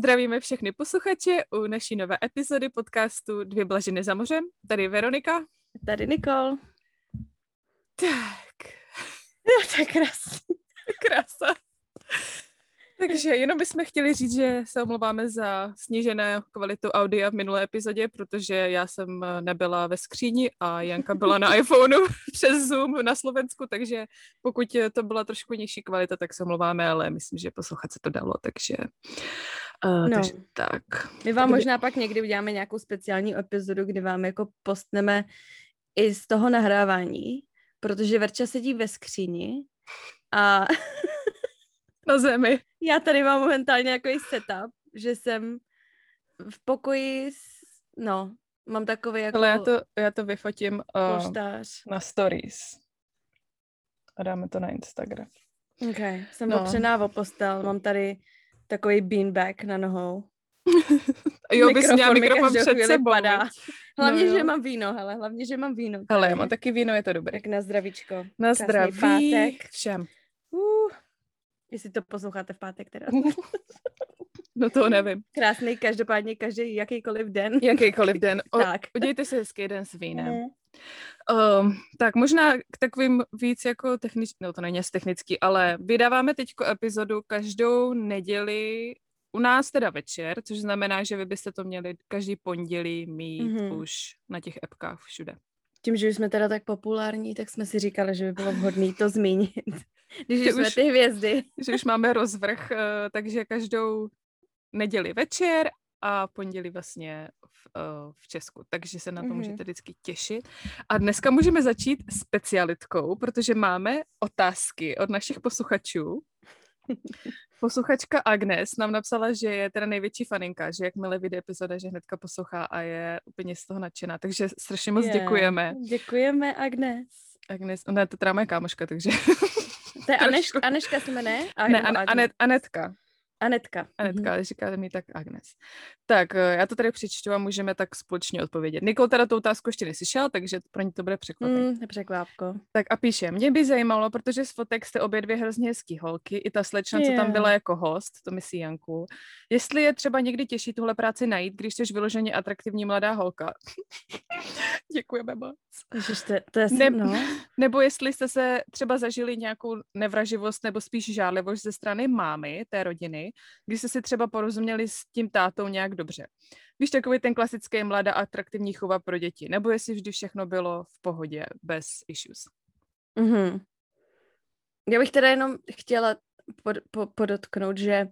Zdravíme všechny posluchače u naší nové epizody podcastu Dvě blažiny za mořem. Tady Veronika. Tady Nikol. Tak. Jo, to je krásný. Krása. Takže jenom bychom chtěli říct, že se omlouváme za snížené kvalitu audia v minulé epizodě, protože já jsem nebyla ve skříni a Janka byla na iPhoneu přes Zoom na Slovensku, takže pokud to byla trošku nižší kvalita, tak se omlouváme, ale myslím, že poslouchat se to dalo, takže, uh, no. takže tak. My vám možná pak někdy uděláme nějakou speciální epizodu, kdy vám jako postneme i z toho nahrávání, protože Verča sedí ve skříni a na zemi. Já tady mám momentálně jako setup, že jsem v pokoji, s, no, mám takový jako... Ale já to, já to vyfotím uh, na stories. A dáme to na Instagram. Ok, jsem no. opřená o postel, mám tady takový beanbag na nohou. jo, bys měla mikrofon před sebou. Padá. Hlavně, no, že mám víno, hele, hlavně, že mám víno. Hele, já mám taky víno, je to dobré. Tak na zdravíčko. Na zdraví pátek. všem. Uh. Jestli to posloucháte v pátek teda. No to nevím. Krásný, každopádně každý, jakýkoliv den. Jakýkoliv den. O, tak. Udějte si hezký den s vínem. Mm. Um, tak možná k takovým víc jako technický, no to není asi technický, ale vydáváme teď epizodu každou neděli u nás teda večer, což znamená, že vy byste to měli každý pondělí mít mm-hmm. už na těch epkách všude. Tím, že jsme teda tak populární, tak jsme si říkali, že by bylo vhodné to zmínit. Když že jsme už, ty hvězdy. Že už máme rozvrh, eh, takže každou neděli večer a pondělí vlastně v, uh, v Česku, takže se na to mm-hmm. můžete vždycky těšit. A dneska můžeme začít specialitkou, protože máme otázky od našich posluchačů. Posluchačka Agnes nám napsala, že je teda největší faninka, že jakmile vyjde epizoda, že hnedka poslouchá a je úplně z toho nadšená, takže strašně moc yeah. děkujeme. Děkujeme Agnes. Agnes, ona je to teda moje kámoška, takže... To je Aneš, Aneška se jmenuje? Ne, An- Anet, Anetka. Anetka. Anetka, ale říkáte mi tak Agnes. Tak, eh, já to tady přečtu a můžeme tak společně odpovědět. Nikol teda tu otázku ještě neslyšel, takže pro ně to bude překvapení. Mm, překvápko. Tak a píše, mě by zajímalo, protože z fotek jste obě dvě hrozně hezký holky, i ta slečna, yeah. co tam byla jako host, to myslí Janku. Jestli je třeba někdy těžší tuhle práci najít, když jsi vyloženě atraktivní mladá holka. Děkujeme moc. Ježiš, to, to je ne, no. Nebo jestli jste se třeba zažili nějakou nevraživost nebo spíš žádlivost ze strany mámy té rodiny, když jste si třeba porozuměli s tím tátou nějak dobře. Víš, takový ten klasický mladá atraktivní chova pro děti, nebo jestli vždy všechno bylo v pohodě, bez issues. Mm-hmm. Já bych teda jenom chtěla pod, po, podotknout, že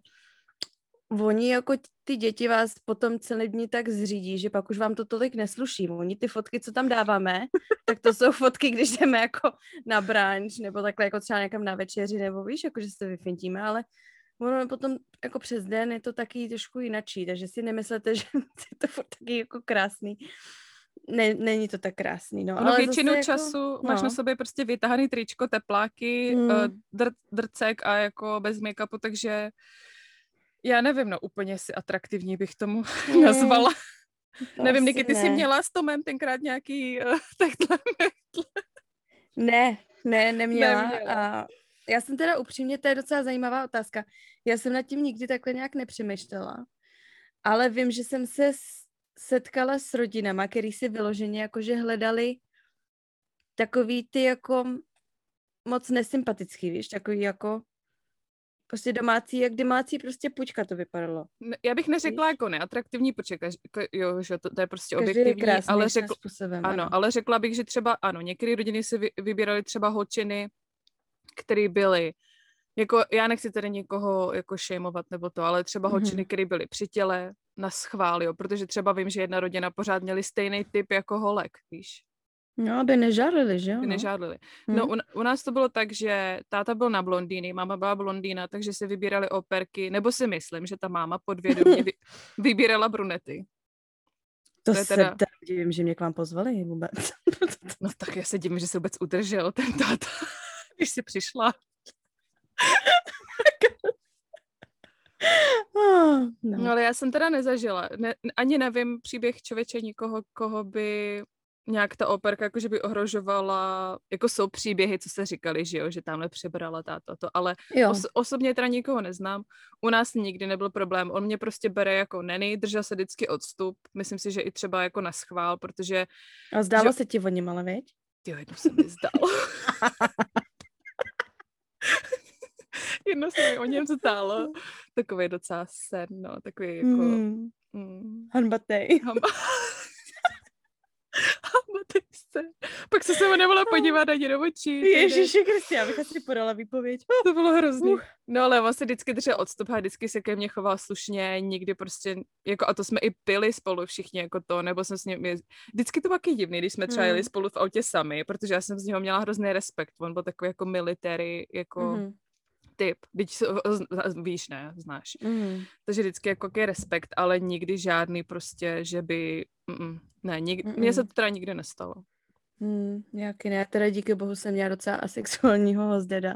oni jako ty děti vás potom celý dní tak zřídí, že pak už vám to tolik nesluší. Oni ty fotky, co tam dáváme, tak to jsou fotky, když jdeme jako na brunch, nebo takhle jako třeba někam na večeři, nebo víš, jako že se vyfintíme, ale ono potom jako přes den je to taky trošku jinačí, takže si nemyslete, že je to furt taky jako krásný. Ne, není to tak krásný, no. no ale většinu jako, času no. máš na sobě prostě vytahaný tričko, tepláky, mm. dr, drcek a jako bez make-upu, takže já nevím, no úplně si atraktivní bych tomu mm. nazvala. To nevím, Niky, ty ne. jsi měla s Tomem tenkrát nějaký uh, takhle Ne, ne, neměla. neměla. A já jsem teda upřímně, to je docela zajímavá otázka. Já jsem nad tím nikdy takhle nějak nepřemýšlela, ale vím, že jsem se setkala s rodinama, který si vyloženě jakože hledali takový ty jako moc nesympatický, víš, takový jako prostě domácí, jak domácí prostě pučka to vypadalo. Já bych neřekla víš? jako neatraktivní, počkej, jo, že to, to je prostě Každý objektivní, je ale, řekl, způsobem, ano, ano, ale řekla bych, že třeba, ano, některé rodiny si vy, vybírali třeba holčiny, které byly, jako já nechci tady někoho jako šejmovat nebo to, ale třeba mm-hmm. holčiny, které byly při těle na schvál, jo, protože třeba vím, že jedna rodina pořád měli stejný typ jako holek, víš. No, aby nežádlili, že jo? Aby no. nežádlili. No, u, u nás to bylo tak, že táta byl na blondýny, máma byla blondýna, takže si vybírali operky, nebo si myslím, že ta máma podvědomě vy, vybírala brunety. To, to se teda... divím, že mě k vám pozvali vůbec. no tak já se divím, že se vůbec udržel ten táta když jsi přišla. no. no ale já jsem teda nezažila. Ne, ani nevím příběh člověče nikoho, koho by nějak ta operka jakože by ohrožovala, jako jsou příběhy, co se říkali, že jo, že tamhle přebrala táto to, ale os, osobně teda nikoho neznám. U nás nikdy nebyl problém. On mě prostě bere jako neny, držel se vždycky odstup. Myslím si, že i třeba jako na schvál, protože... A zdálo že... se ti o něm ale, veď? Jo, jedno se mi zdálo. jedno se mi o něm zdálo. Takový docela sen, no, takový jako... Mm. Mm. Hanbatej. Hanba... Matejce. Pak se se nemohla podívat ani do očí. Ježíši Kristi, já bych asi podala výpověď. To bylo hrozný. Uh. No ale on se vždycky držel odstup a vždycky se ke mně choval slušně, nikdy prostě, jako a to jsme i pili spolu všichni jako to, nebo jsem s ním, vždycky to taky divný, když jsme třeba jeli hmm. spolu v autě sami, protože já jsem z něho měla hrozný respekt, on byl takový jako military, jako mm typ, byť víš, ne, znáš. Mm. Takže vždycky jako je respekt, ale nikdy žádný prostě, že by, mm, ne, nikdy, mně se to teda nikdy nestalo. Mm, nějaký ne, teda díky bohu jsem měla docela asexuálního hozdeda,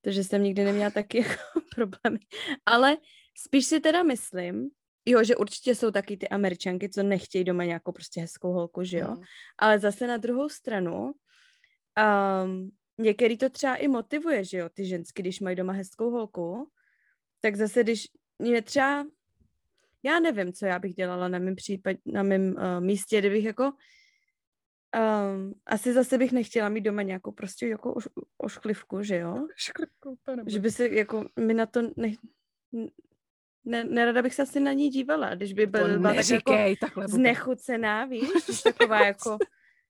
takže jsem nikdy neměla taky jako problémy. Ale spíš si teda myslím, jo, že určitě jsou taky ty američanky, co nechtějí doma nějakou prostě hezkou holku, že jo. Mm. Ale zase na druhou stranu, um, některý to třeba i motivuje, že jo, ty ženský, když mají doma hezkou holku, tak zase, když mě třeba, já nevím, co já bych dělala na mém případ, na mém uh, místě, kdybych jako Um, asi zase bych nechtěla mít doma nějakou prostě jako oš, ošklivku, že jo? Ošklivku, to Že by se jako, mi na to ne, ne, nerada bych se asi na ní dívala, když by byl, byla tak jako znechucená, víš? taková jako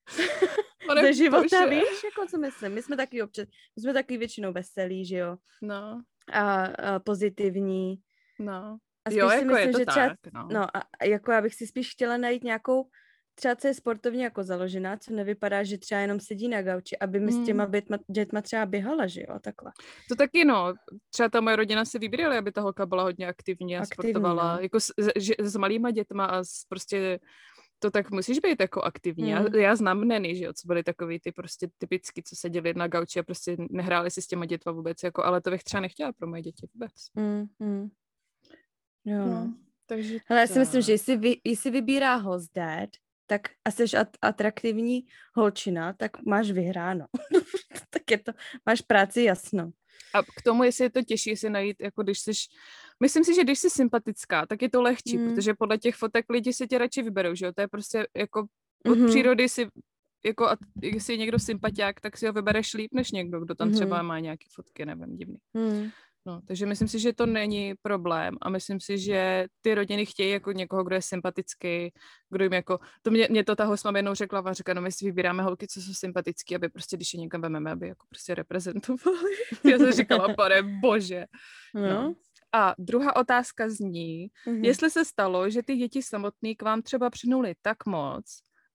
ze života, víš, jako co myslím. My jsme taky občas, my jsme taky většinou veselí, že jo. No. A, a pozitivní. No. A jo, jako myslím, je to že třeba, tak, no. no a, jako já bych si spíš chtěla najít nějakou třeba co je sportovně jako založená, co nevypadá, že třeba jenom sedí na gauči, aby mi hmm. s těma hmm. dětma, dětma třeba běhala, že jo, takhle. To taky no, třeba ta moje rodina si vybírala, aby ta holka byla hodně aktivní a aktivní, sportovala, no. jako s, s, s malýma dětma a s, prostě to tak musíš být jako aktivní. Mm. Já, já znám neny, že jo, co byly takový ty prostě typicky, co seděli na gauči a prostě nehráli si s těma dětma vůbec, jako, ale to bych třeba nechtěla pro moje děti vůbec. Mm, mm. Jo. No, takže Ale já si myslím, že jestli, vy, jestli vybírá host dad, tak a jsi at- atraktivní holčina, tak máš vyhráno. tak je to, máš práci jasno. A k tomu, jestli je to těžší si najít, jako když jsi, myslím si, že když jsi sympatická, tak je to lehčí, mm. protože podle těch fotek lidi se tě radši vyberou, že jo, to je prostě jako od mm-hmm. přírody si jako a jestli je někdo sympatiák, tak si ho vybereš líp než někdo, kdo tam mm-hmm. třeba má nějaké fotky, nevím, divný. Mm. No, takže myslím si, že to není problém a myslím si, že ty rodiny chtějí jako někoho, kdo je sympatický, kdo jim jako, to mě, mě to ta hostma jednou řekla, a říká, no my si vybíráme holky, co jsou sympatický, aby prostě, když je někam vememe, aby jako prostě reprezentovali. Já jsem říkala, pane bože. No. no. A druhá otázka zní, mm-hmm. jestli se stalo, že ty děti samotný k vám třeba přinuli tak moc,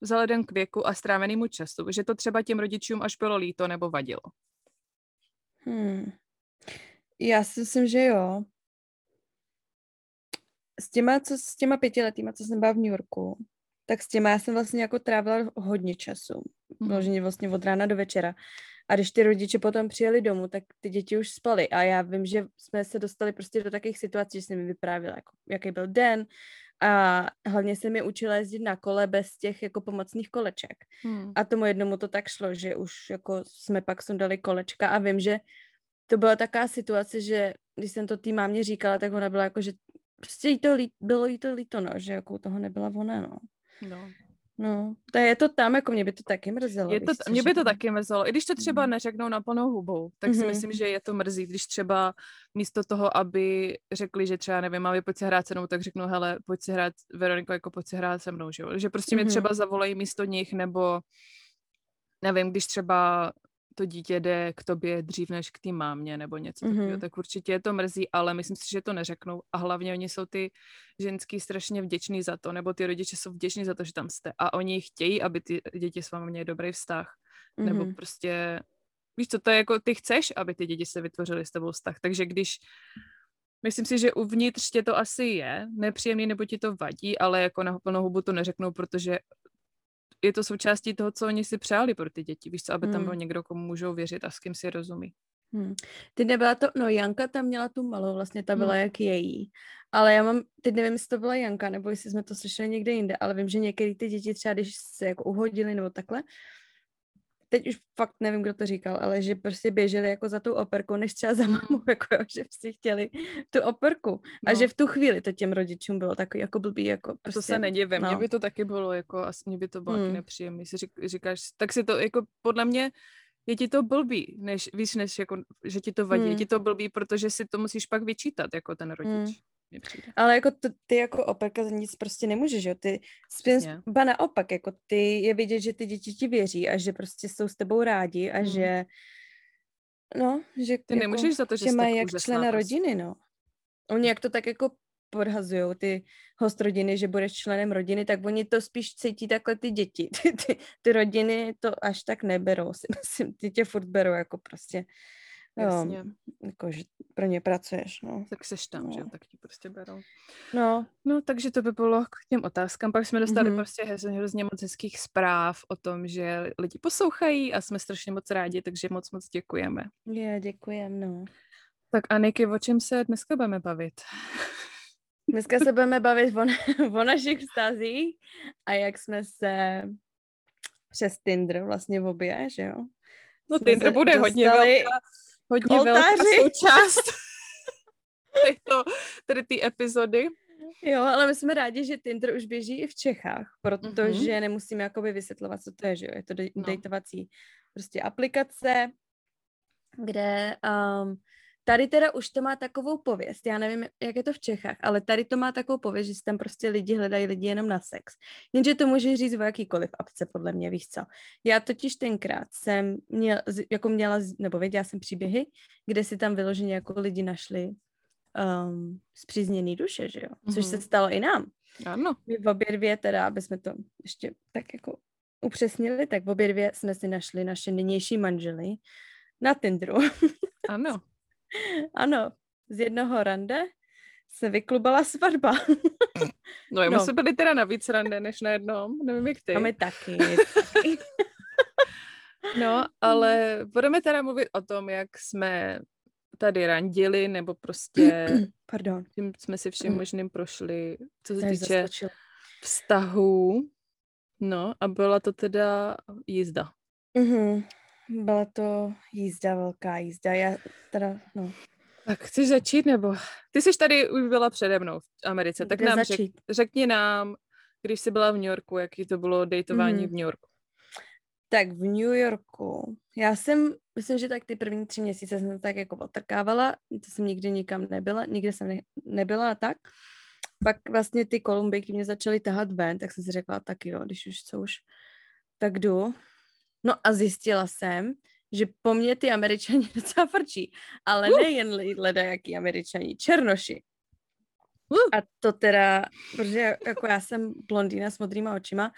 vzhledem k věku a strávenému času, že to třeba těm rodičům až bylo líto nebo vadilo. Hmm. Já si myslím, že jo. S těma, co, s těma pětiletýma, co jsem byla v New Yorku, tak s těma já jsem vlastně jako trávila hodně času. Vloženě mhm. vlastně od rána do večera. A když ty rodiče potom přijeli domů, tak ty děti už spaly. A já vím, že jsme se dostali prostě do takových situací, že jsem mi vyprávěla, jako, jaký byl den. A hlavně jsem mi učila jezdit na kole bez těch jako pomocných koleček. Hmm. A tomu jednomu to tak šlo, že už jako jsme pak sundali kolečka a vím, že to byla taková situace, že když jsem to tý mámě říkala, tak ona byla jako, že prostě jí to lí, bylo jí to líto, no, že jako toho nebyla ona, no. No. No, to je to tam, jako mě by to taky mrzelo. Je to, mě by to taky mrzelo, i když to třeba mm. neřeknou na plnou hubou, tak mm-hmm. si mhm. myslím, že je to mrzí, když třeba místo toho, aby řekli, že třeba nevím, máme pojď si hrát se mnou, tak řeknu, hele, pojď si hrát, Veroniko, jako pojď si hrát se mnou, že jo? Že prostě mm-hmm. mě třeba zavolají místo nich, nebo nevím, když třeba to dítě jde k tobě dřív než k té mámě nebo něco mm-hmm. takového, tak určitě je to mrzí, ale myslím si, že to neřeknou a hlavně oni jsou ty ženský strašně vděční za to, nebo ty rodiče jsou vděční za to, že tam jste a oni chtějí, aby ty děti s vámi měly dobrý vztah, mm-hmm. nebo prostě, víš co, to je jako, ty chceš, aby ty děti se vytvořily s tebou vztah, takže když Myslím si, že uvnitř tě to asi je nepříjemný, nebo ti to vadí, ale jako na plnou hubu to neřeknou, protože je to součástí toho, co oni si přáli pro ty děti, víš co, aby tam hmm. byl někdo, komu můžou věřit a s kým si rozumí. Hmm. Ty nebyla to, no Janka tam měla tu malou, vlastně ta byla hmm. jak její. Ale já mám, teď nevím, jestli to byla Janka, nebo jestli jsme to slyšeli někde jinde, ale vím, že některé ty děti třeba, když se jako uhodili nebo takhle, teď už fakt nevím, kdo to říkal, ale že prostě běželi jako za tou operkou, než třeba za mm. jako že prostě chtěli tu operku. A no. že v tu chvíli to těm rodičům bylo takový jako blbý, jako prostě, To se nedivím, no. mně by to taky bylo, jako, asi mě by to bylo mm. taky nepříjemné, si řík, říkáš, tak si to, jako podle mě, je ti to blbý, než, víš, než jako, že ti to vadí, mm. je ti to blbý, protože si to musíš pak vyčítat, jako ten rodič. Ale jako to, ty jako operka za nic prostě nemůžeš, jo? Ty spíš, ba naopak, jako ty je vidět, že ty děti ti věří a že prostě jsou s tebou rádi a mm. že no, že ty jako, nemůžeš za to, že mají jak člena prostě. rodiny, no. Oni jak to tak jako podhazují ty host rodiny, že budeš členem rodiny, tak oni to spíš cítí takhle ty děti. Ty, ty, ty rodiny to až tak neberou, si myslím. Ty tě furt berou jako prostě Jasně. Jo, jako, že pro ně pracuješ, no. Tak seš tam, no. že jo, tak ti prostě berou. No. No, takže to by bylo k těm otázkám. Pak jsme dostali mm-hmm. prostě hrozně moc hezkých zpráv o tom, že lidi poslouchají a jsme strašně moc rádi, takže moc moc děkujeme. Já děkujem, no. Tak Aniky, o čem se dneska budeme bavit? Dneska se budeme bavit o, o našich vztazích a jak jsme se přes Tinder vlastně obě, že jo? No Tinder bude dostali... hodně velká hodně Oltáři. velká součást těchto, tedy ty epizody. Jo, ale my jsme rádi, že Tinder už běží i v Čechách, protože mm-hmm. nemusíme jakoby vysvětlovat, co to je, že jo, je to no. dejtovací prostě aplikace, kde um, Tady teda už to má takovou pověst, já nevím, jak je to v Čechách, ale tady to má takovou pověst, že si tam prostě lidi hledají lidi jenom na sex. Jenže to může říct o jakýkoliv apce, podle mě, víš co. Já totiž tenkrát jsem měl, jako měla, nebo věděla jsem příběhy, kde si tam vyloženě jako lidi našli um, zpřízněný duše, že jo, což mm-hmm. se mhm. stalo i nám. Ano. My v obě dvě teda, aby jsme to ještě tak jako upřesnili, tak v obě dvě jsme si našli naše nynější manžely na Tinderu. Ano. Ano, z jednoho rande se vyklubala svatba. no, my no. jsme byli teda na víc rande, než na jednom, nevím jak ty. A my taky. no, ale budeme teda mluvit o tom, jak jsme tady randili, nebo prostě Pardon. tím jsme si vším možným prošli, co se týče vztahů. No a byla to teda jízda. Mm-hmm. Byla to jízda, velká jízda. Já teda, no. Tak chceš začít, nebo? Ty jsi tady už byla přede mnou v Americe, tak Kde nám řek, řekni nám, když jsi byla v New Yorku, jaký to bylo datování mm. v New Yorku. Tak v New Yorku, já jsem, myslím, že tak ty první tři měsíce jsem tak jako otrkávala, to jsem nikdy nikam nebyla, nikde jsem ne, nebyla a tak. Pak vlastně ty Kolumbijky mě začaly tahat ven, tak jsem si řekla, tak jo, když už co už, tak jdu. No a zjistila jsem, že po mně ty američani docela frčí, ale uh. nejen leda jaký američani, černoši. Uh. A to teda, protože jako já jsem blondýna s modrýma očima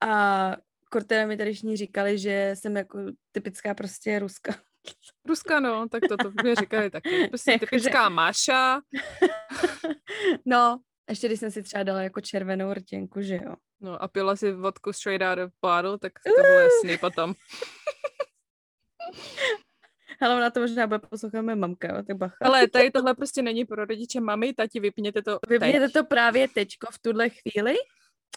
a kortera mi tady všichni říkali, že jsem jako typická prostě ruska. Ruska, no, tak to, to mě říkali taky. Prostě jako typická. Máša. no, ještě když jsem si třeba dala jako červenou rtěnku, že jo. No a pila si vodku straight out of bottle, tak to bylo jasný potom. Ale ona to možná bude poslouchat moje mamka, jo, tak bacha. Ale tady tohle prostě není pro rodiče mami, tati, vypněte to Vypněte teď. to právě teďko v tuhle chvíli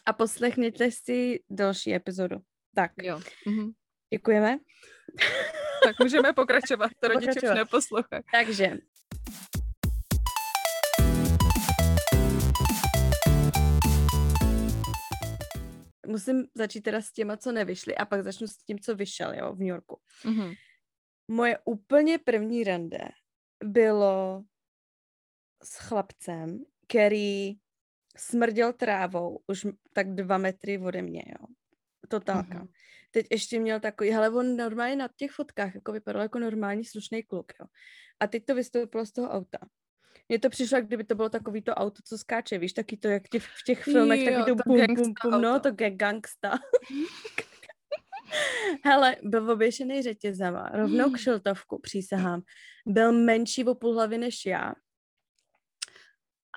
a poslechněte si další epizodu. Tak. Jo. Mhm. Děkujeme. Tak můžeme pokračovat, to rodiče už neposlouchají. Takže musím začít teda s těma, co nevyšly a pak začnu s tím, co vyšel, jo, v New Yorku. Mm-hmm. Moje úplně první rande bylo s chlapcem, který smrděl trávou už tak dva metry ode mě, jo. Totálka. Mm-hmm. Teď ještě měl takový, hele, on normálně na těch fotkách jako vypadal jako normální slušný kluk, jo. A teď to vystoupilo z toho auta. Mně to přišlo, jak kdyby to bylo takový to auto, co skáče, víš, taky to, jak tě v těch filmech, taky to, to bum, bum, bum, no, to je gangsta. Hele, byl oběšený řetězama, rovnou k šiltovku, přísahám. Byl menší o půl hlavy než já.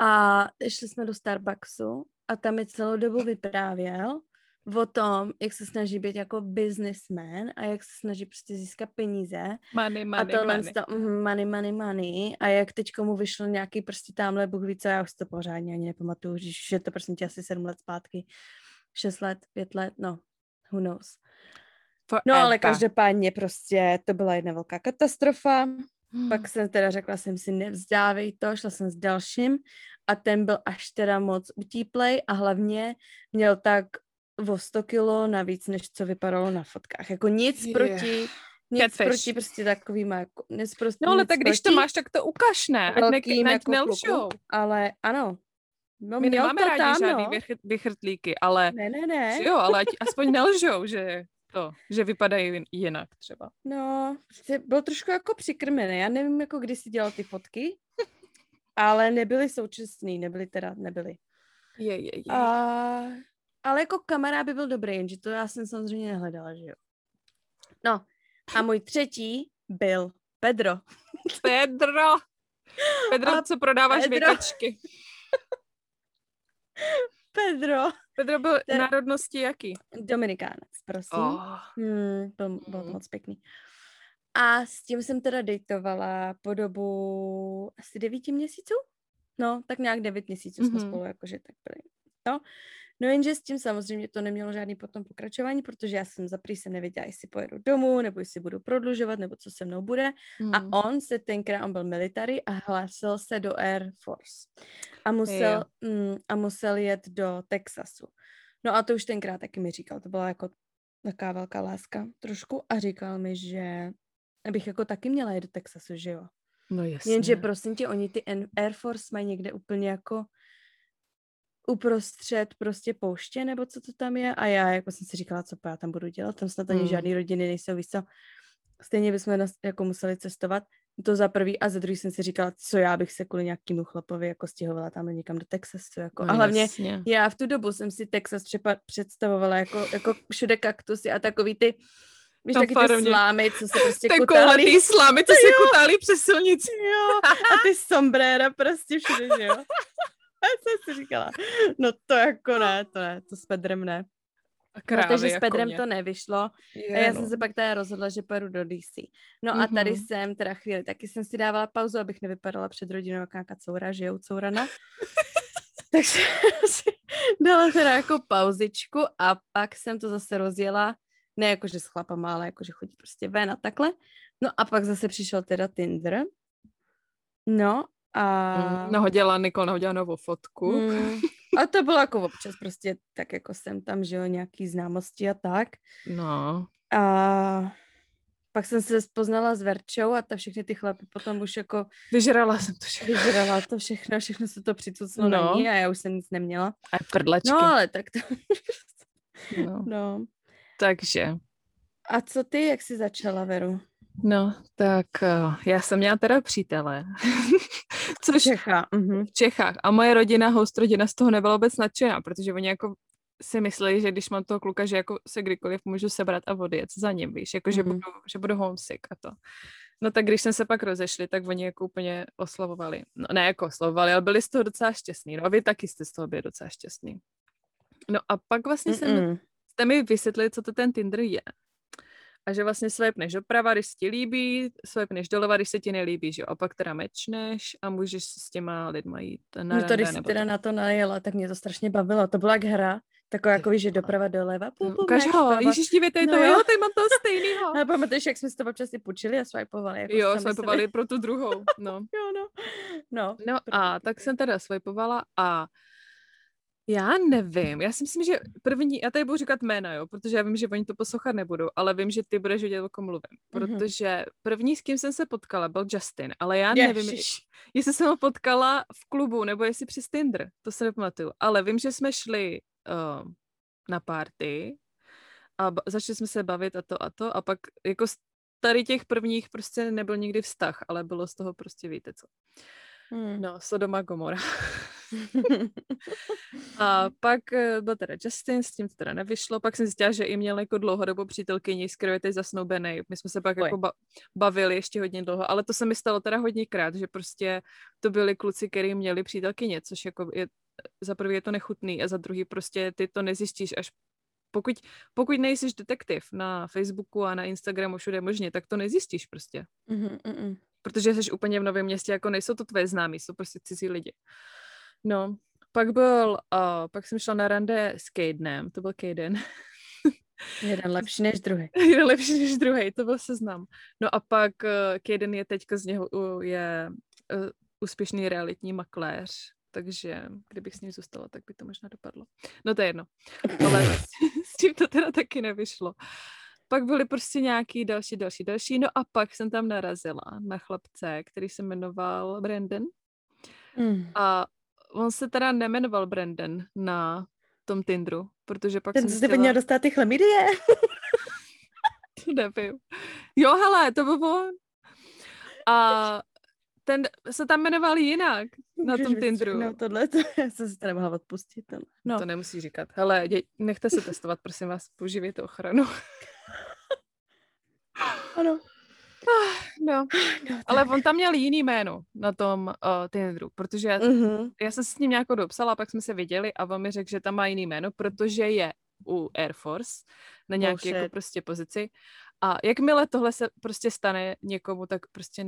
A šli jsme do Starbucksu a tam mi celou dobu vyprávěl o tom, jak se snaží být jako businessman a jak se snaží prostě získat peníze. Money, money, a tohle money. To, mm, money, money, money. A jak teď mu vyšlo nějaký prostě tamhle, Bůh ví co, já už si to pořádně ani nepamatuju, že je to prostě asi sedm let zpátky, šest let, pět let, no, who knows. Forever. No ale každopádně prostě to byla jedna velká katastrofa. Hmm. Pak jsem teda řekla jsem si nevzdávej to, šla jsem s dalším a ten byl až teda moc utíplej a hlavně měl tak o 100 kilo navíc, než co vypadalo na fotkách. Jako nic yeah. proti, nic Catfish. proti prostě takovým jako, nic prostě, No ale tak když to máš, tak to ukaž, ne? Ať, ne, ať jako nelžou. Ale ano, No, My nemáme rádi tam, žádný no. vychrtlíky, ale... Ne, ne, ne. Jo, ale ať aspoň nelžou, že to, že vypadají jinak třeba. No, byl trošku jako přikrmený. Já nevím, jako kdy si dělal ty fotky, ale nebyly současný, nebyly teda, nebyly. Je, je, je. A, ale jako kamarád by byl dobrý, jenže to já jsem samozřejmě nehledala, že jo. No, a můj třetí byl Pedro. Pedro! Pedro, a co prodáváš Pedro. věkačky. Pedro. Pedro byl Te... národnosti jaký? Dominikánec, prosím. Oh. Hmm, byl, byl mm. moc pěkný. A s tím jsem teda dejtovala po dobu asi devíti měsíců. No, tak nějak devět měsíců mm-hmm. jsme mhm. spolu jakože tak byli. No, no jenže s tím samozřejmě to nemělo žádný potom pokračování, protože já jsem za se nevěděla, jestli pojedu domů, nebo jestli budu prodlužovat, nebo co se mnou bude. Mm. A on se tenkrát, on byl military a hlásil se do Air Force. A musel, mm, a musel jet do Texasu. No a to už tenkrát taky mi říkal, to byla jako taková velká láska trošku a říkal mi, že abych jako taky měla jít do Texasu, že jo. No jasně. Jenže prosím tě, oni ty Air Force mají někde úplně jako uprostřed prostě pouště, nebo co to tam je. A já jako jsem si říkala, co já tam budu dělat, tam snad ani hmm. žádný rodiny nejsou, víš co. Stejně bychom nas, jako museli cestovat. To za prvý a za druhý jsem si říkala, co já bych se kvůli nějakému chlapovi jako stěhovala tam někam do Texasu. Jako. No, a hlavně jasně. já v tu dobu jsem si Texas třeba představovala jako, jako všude kaktusy a takový ty Víš, taky ty slámy, co se prostě kutálí. ty slámy, co se kutálí přes silnici. Jo, a ty sombréra prostě všude, že jo. A jsem si říkala, no to jako ne, to ne, to s Pedrem ne. A krávy, Protože s jako Pedrem mě. to nevyšlo. Je, a já no. jsem se pak teda rozhodla, že pojedu do DC. No mm-hmm. a tady mhm. jsem teda chvíli, taky jsem si dávala pauzu, abych nevypadala před rodinou jako nějaká coura, že jo, courana. Takže si dala teda jako pauzičku a pak jsem to zase rozjela ne jako, že s chlapama, ale jako, že chodí prostě ven a takhle. No a pak zase přišel teda Tinder. No a... Mm, nahodila, Nikol nahodila novou fotku. Mm, a to bylo jako občas prostě tak jako jsem tam, že jo, nějaký známosti a tak. No. A pak jsem se poznala s Verčou a ta všechny ty chlapy potom už jako... Vyžrala jsem to všechno. Vyžrala to všechno, všechno se to přicuclo no. na ní a já už jsem nic neměla. A prdlačky. No ale tak to... no. no. Takže. A co ty, jak jsi začala, Veru? No, tak uh, já jsem měla teda přítele. Což, v Čechách. Uh-huh. V Čechách. A moje rodina, host rodina z toho nebyla vůbec nadšená, protože oni jako si mysleli, že když mám toho kluka, že jako se kdykoliv můžu sebrat a odjet za ním, víš, jako mm. že, budu, že budu homesick a to. No tak když jsme se pak rozešli, tak oni jako úplně oslavovali. No ne jako oslavovali, ale byli z toho docela šťastní. No a vy taky jste z toho byli docela šťastní. No a pak vlastně Mm-mm. jsem jste mi vysvětlili, co to ten Tinder je. A že vlastně swipneš doprava, když se ti líbí, swipneš doleva, když se ti nelíbí, že A pak teda mečneš a můžeš s těma lidma jít na No to, když jsi teda to. na to najela, tak mě to strašně bavilo. To byla jak hra, taková jako, že doprava doleva. Pum, pum, Ukaž ho, ježiš, dívejte, no, to jo, tady mám toho stejného. A pamatuješ, jak jsme si to občas i půjčili a swipovali. Jako jo, swipovali pro tu druhou, no. jo, no. No, no a tak jsem teda swipovala a já nevím, já si myslím, že první, já tady budu říkat jména, jo, protože já vím, že oni to poslouchat nebudou, ale vím, že ty budeš vědět, o kom mluvím, mm-hmm. protože první, s kým jsem se potkala, byl Justin, ale já Ježiš. nevím, jestli jsem ho potkala v klubu, nebo jestli přes Tinder, to se nepamatuju, ale vím, že jsme šli uh, na party a ba- začali jsme se bavit a to a to a pak jako z tady těch prvních prostě nebyl nikdy vztah, ale bylo z toho prostě víte co. Hmm. No, Sodoma Gomora. a pak eh, byl teda Justin, s tím to teda nevyšlo, pak jsem zjistila, že i měl jako dlouhodobou přítelkyni, s kterou je teď zasnoubený. My jsme se pak Oj. jako ba- bavili ještě hodně dlouho, ale to se mi stalo teda hodněkrát, že prostě to byli kluci, kteří měli přítelkyně, což jako je, za prvý je to nechutný a za druhý prostě ty to nezjistíš až pokud, pokud nejsiš detektiv na Facebooku a na Instagramu všude možně, tak to nezjistíš prostě. Mm-hmm, mm-mm. Protože jsi úplně v novém městě, jako nejsou to tvoje známí, jsou prostě cizí lidi. No, pak byl, uh, pak jsem šla na rande s Cadenem, to byl Caden. Jeden lepší než druhý. Jeden lepší než druhý, to byl seznam. No a pak uh, Caden je teďka z něho, uh, je uh, úspěšný realitní makléř, takže kdybych s ním zůstala, tak by to možná dopadlo. No to je jedno. Ale s tím to teda taky nevyšlo. Pak byly prostě nějaký další, další, další. No a pak jsem tam narazila na chlapce, který se jmenoval Brandon. Mm. A on se teda nemenoval Brandon na tom Tinderu, protože pak Ten jsem zde chtěla... měl dostat ty chlamydie. to nevím. Jo, hele, to byl on. A ten se tam jmenoval jinak na tom Tinderu. No tohle, to já jsem si to nemohla odpustit. Ale... No. To nemusí říkat. Hele, dě, nechte se testovat, prosím vás, používejte ochranu. ano. Ah, no, no ale on tam měl jiný jméno na tom uh, Tinderu, protože já, uh-huh. já jsem s ním nějak dopsala, pak jsme se viděli a on mi řekl, že tam má jiný jméno, protože je u Air Force na nějaké jako prostě pozici a jakmile tohle se prostě stane někomu, tak prostě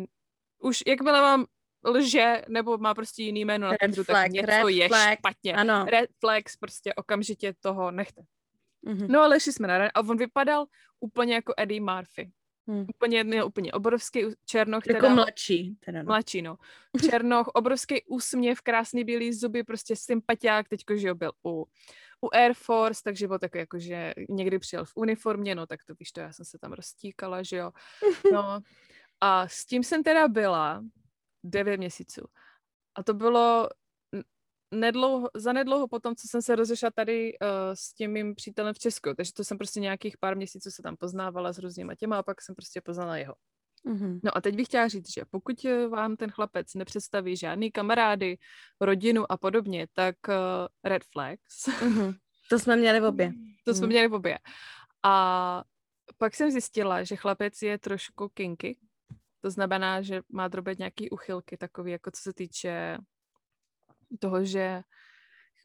už jakmile vám lže nebo má prostě jiný jméno na Tinderu, tak něco je flag. špatně. Ano. Red flags, prostě okamžitě toho nechte. Uh-huh. No ale šli jsme na a on vypadal úplně jako Eddie Murphy. Hmm. Úplně, měl úplně obrovský černoch. Jako teda, mladší. Teda no. Mladší, no. Černoch, obrovský úsměv, krásný bílý zuby, prostě sympatiák, teďko, že jo, byl u, u Air Force, takže byl takový jako, že někdy přijel v uniformě, no tak to víš to, já jsem se tam roztíkala, že jo. No a s tím jsem teda byla devět měsíců. A to bylo nedlouho, za nedlouho potom, co jsem se rozešla tady uh, s tím mým přítelem v Česku, takže to jsem prostě nějakých pár měsíců se tam poznávala s různýma těma a pak jsem prostě poznala jeho. Mm-hmm. No a teď bych chtěla říct, že pokud eh, vám ten chlapec nepředstaví žádný kamarády, rodinu a podobně, tak uh, red flags. Mm-hmm. To jsme měli v obě. To jsme mm. měli v obě. A pak jsem zjistila, že chlapec je trošku kinky. To znamená, že má drobet nějaký uchylky, takový, jako co se týče toho, že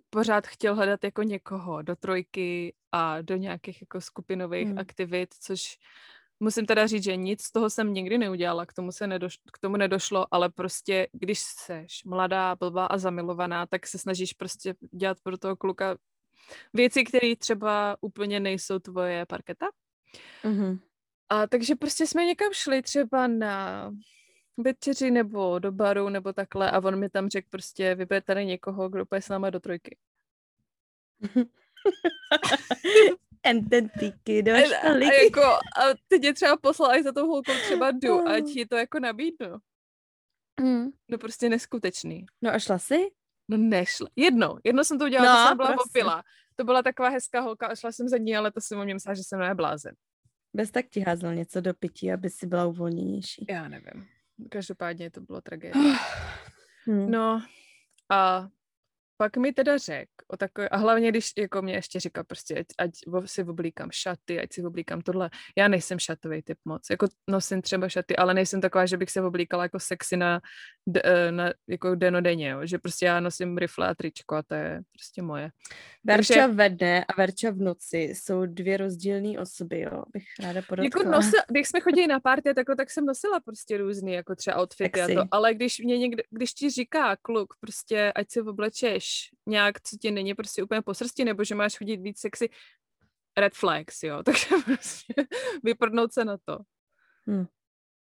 pořád chtěl hledat jako někoho do trojky a do nějakých jako skupinových hmm. aktivit, což musím teda říct, že nic z toho jsem nikdy neudělala, k tomu se nedoš, k tomu nedošlo, ale prostě když seš mladá, blbá a zamilovaná, tak se snažíš prostě dělat pro toho kluka věci, které třeba úplně nejsou tvoje parketa. Mm-hmm. A takže prostě jsme někam šli třeba na večeři nebo do baru nebo takhle a on mi tam řekl prostě vyber tady někoho, kdo půjde s náma do trojky. Ententíky do školy. A, a, jako, a teď je třeba poslal, až za tou holkou třeba jdu, ať ti to jako nabídnu. Mm. No prostě neskutečný. No a šla jsi? No nešla. Jedno. Jedno jsem to udělala, no, to jsem byla prostě. popila. To byla taková hezká holka a šla jsem za ní, ale to jsem o mě myslela, že jsem neblázen. Bez tak ti házel něco do pití, aby si byla uvolněnější. Já nevím. Každopádně to bylo tragédie. Hmm. No a pak mi teda řekl o takové, a hlavně když jako mě ještě říkal prostě, ať, ať si oblíkám šaty, ať si oblíkám tohle. Já nejsem šatový typ moc, jako nosím třeba šaty, ale nejsem taková, že bych se oblíkala jako sexy na, eh, na jako denodenně, jo. že prostě já nosím rifle a tričko a to je prostě moje. Verča Takže, ve dne a Verča v noci jsou dvě rozdílné osoby, jo, bych ráda podotkla. Jako nosil, když jsme chodili na párty, tak, tak jsem nosila prostě různý, jako třeba outfity Sexy. a to, ale když mě někde, když ti říká kluk, prostě ať si oblečeš nějak, co ti není prostě úplně po srsti, nebo že máš chodit víc sexy, red flags, jo, takže prostě vyprdnout se na to. Hmm.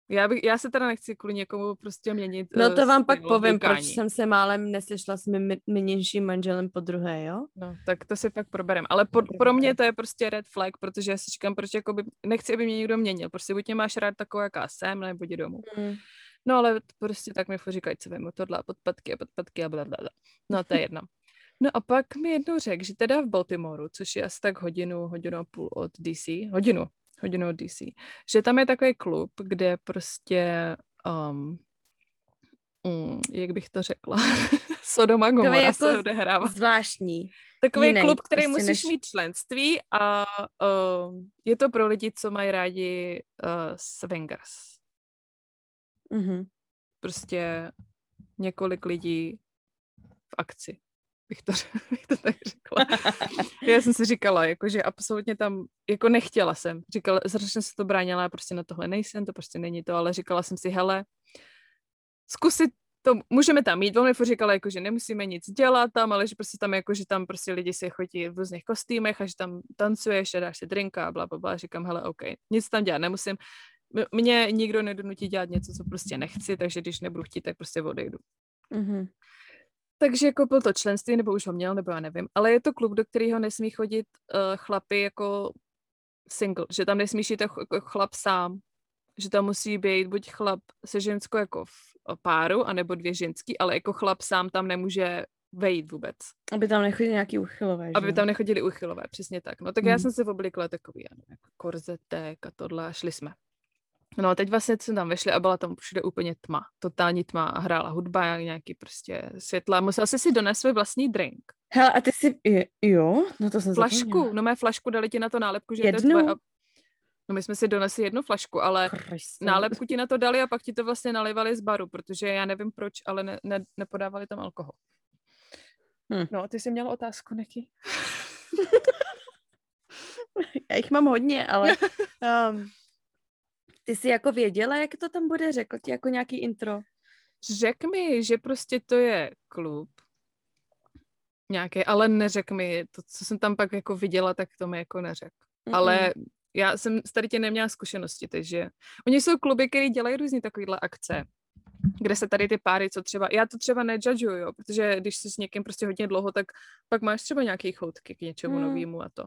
Já, bych, já se teda nechci kvůli někomu prostě měnit. No to vám pak povím, proč jsem se málem nesešla s mým nynějším manželem po druhé, jo? No, tak to si pak proberem. Ale po, pro mě to je prostě red flag, protože já si říkám, proč jakoby, nechci, aby mě někdo měnil. Prostě buď mě máš rád takovou, jaká jsem, nebo jdi domů. Hmm. No ale prostě tak mi říkají, co vím, tohle podpadky a podpadky a bla, bla, bla. No to je jedno. No a pak mi jednou řekl, že teda v Baltimoru, což je asi tak hodinu, hodinu a půl od DC, hodinu, hodinu od DC, že tam je takový klub, kde prostě, um, um, jak bych to řekla, Sodoma Gomora jako se odehrává. Zvláštní. Takový Jiný, klub, který prostě musíš než... mít členství a uh, je to pro lidi, co mají rádi uh, swingers. Mm-hmm. Prostě několik lidí v akci. bych to, bych to tak řekla. Já jsem si říkala, jako, že absolutně tam, jako nechtěla jsem. Říkala, strašně se to bránila, já prostě na tohle nejsem, to prostě není to, ale říkala jsem si, hele, zkusit to, můžeme tam jít, on mi říkala, jako, že nemusíme nic dělat tam, ale že prostě tam, jako, že tam prostě lidi si chodí v různých kostýmech a že tam tancuješ a dáš si drinka a bla, bla, bla. Říkám, hele, OK, nic tam dělat nemusím. Mě nikdo nedonutí dělat něco, co prostě nechci, takže když nebudu chtít, tak prostě odejdu. Mm-hmm. Takže koupil to členství, nebo už ho měl, nebo já nevím. Ale je to klub, do kterého nesmí chodit uh, chlapy jako single, že tam nesmíš jít jako chlap sám, že tam musí být buď chlap se ženskou jako v páru, anebo dvě ženský, ale jako chlap sám tam nemůže vejít vůbec. Aby tam nechodili nějaký uchylové, Aby že? tam nechodili uchylové, přesně tak. No tak hmm. já jsem se oblikla takový, já nevím, jako korzetek a tohle a šli jsme. No a teď vlastně jsme tam vešli a byla tam všude úplně tma, totální tma a hrála hudba, nějaký prostě světla. Musel jsi si donést svůj vlastní drink. Hele, a ty si, jo, no to jsem Flašku, zapomněla. no mé flašku dali ti na to nálepku, že Jednu? to je tvoje. No my jsme si donesli jednu flašku, ale Christ. nálepku ti na to dali a pak ti to vlastně nalivali z baru, protože já nevím proč, ale ne, ne, nepodávali tam alkohol. Hm. No, ty jsi měla otázku, Neky? já jich mám hodně, ale um, ty jsi jako věděla, jak to tam bude? Řekl ti jako nějaký intro? Řekl mi, že prostě to je klub nějaký, ale neřekl mi, to, co jsem tam pak jako viděla, tak to mi jako neřekl. Mm-hmm. Ale já jsem tady tě neměla zkušenosti, takže oni jsou kluby, které dělají různé takovéhle akce, kde se tady ty páry, co třeba, já to třeba nejudžuju, jo, protože když jsi s někým prostě hodně dlouho, tak pak máš třeba nějaký choutky k něčemu mm. novému a to.